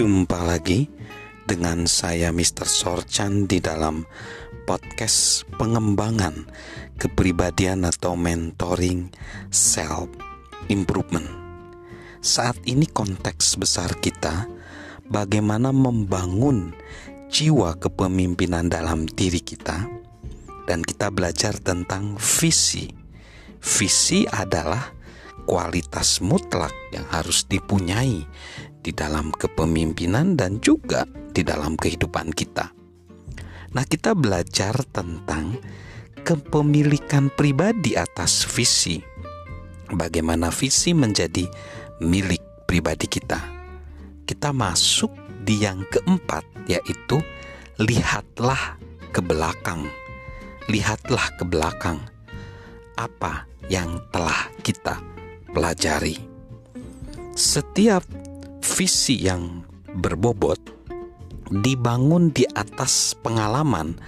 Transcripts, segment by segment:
Jumpa lagi dengan saya Mr. Sorchan di dalam podcast pengembangan kepribadian atau mentoring self improvement. Saat ini konteks besar kita bagaimana membangun jiwa kepemimpinan dalam diri kita dan kita belajar tentang visi. Visi adalah kualitas mutlak yang harus dipunyai di dalam kepemimpinan dan juga di dalam kehidupan kita. Nah, kita belajar tentang kepemilikan pribadi atas visi. Bagaimana visi menjadi milik pribadi kita. Kita masuk di yang keempat, yaitu lihatlah ke belakang. Lihatlah ke belakang apa yang telah kita pelajari. Setiap visi yang berbobot dibangun di atas pengalaman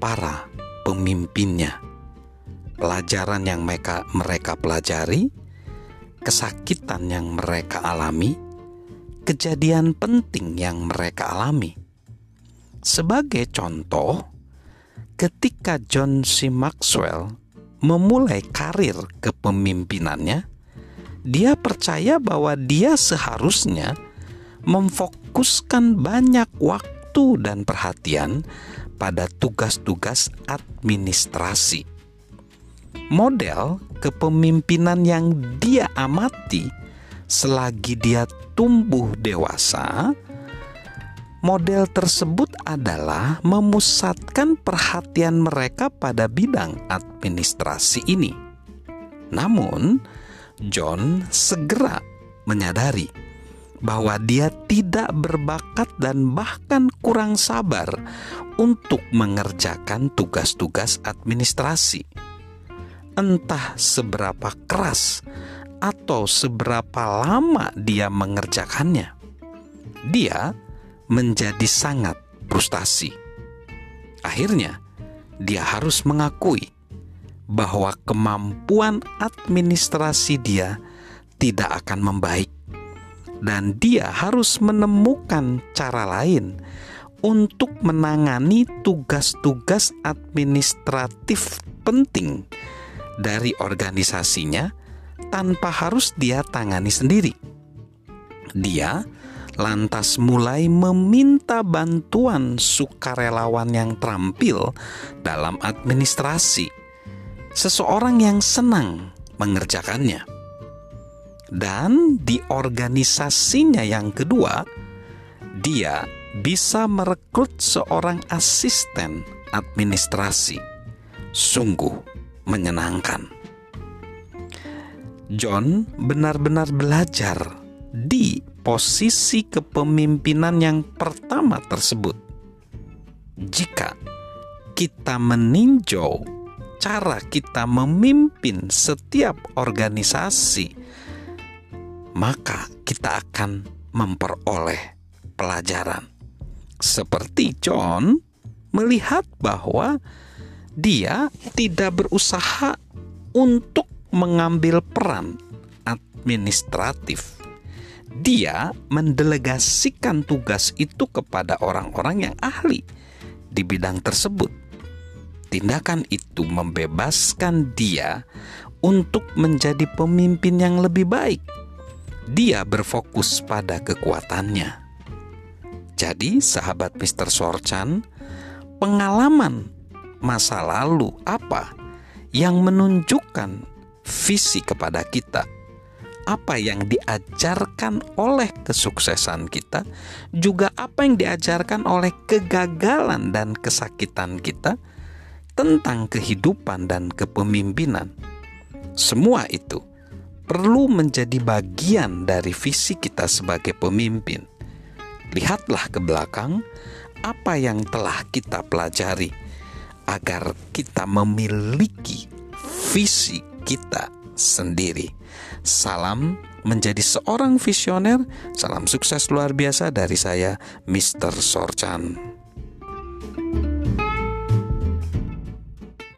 para pemimpinnya. Pelajaran yang mereka, mereka pelajari, kesakitan yang mereka alami, kejadian penting yang mereka alami. Sebagai contoh, ketika John C. Maxwell memulai karir kepemimpinannya, dia percaya bahwa dia seharusnya memfokuskan banyak waktu dan perhatian pada tugas-tugas administrasi. Model kepemimpinan yang dia amati selagi dia tumbuh dewasa, model tersebut adalah memusatkan perhatian mereka pada bidang administrasi ini. Namun, John segera menyadari bahwa dia tidak berbakat dan bahkan kurang sabar untuk mengerjakan tugas-tugas administrasi. Entah seberapa keras atau seberapa lama dia mengerjakannya, dia menjadi sangat frustasi. Akhirnya, dia harus mengakui bahwa kemampuan administrasi dia tidak akan membaik, dan dia harus menemukan cara lain untuk menangani tugas-tugas administratif penting dari organisasinya tanpa harus dia tangani sendiri. Dia lantas mulai meminta bantuan sukarelawan yang terampil dalam administrasi seseorang yang senang mengerjakannya. Dan di organisasinya yang kedua, dia bisa merekrut seorang asisten administrasi. Sungguh menyenangkan. John benar-benar belajar di posisi kepemimpinan yang pertama tersebut. Jika kita meninjau cara kita memimpin setiap organisasi, maka kita akan memperoleh pelajaran. Seperti John melihat bahwa dia tidak berusaha untuk mengambil peran administratif. Dia mendelegasikan tugas itu kepada orang-orang yang ahli di bidang tersebut Tindakan itu membebaskan dia untuk menjadi pemimpin yang lebih baik. Dia berfokus pada kekuatannya. Jadi, sahabat Mr. Sorchan, pengalaman masa lalu apa yang menunjukkan visi kepada kita? Apa yang diajarkan oleh kesuksesan kita, juga apa yang diajarkan oleh kegagalan dan kesakitan kita? Tentang kehidupan dan kepemimpinan. Semua itu perlu menjadi bagian dari visi kita sebagai pemimpin. Lihatlah ke belakang apa yang telah kita pelajari agar kita memiliki visi kita sendiri. Salam menjadi seorang visioner. Salam sukses luar biasa dari saya, Mr. Sorchan.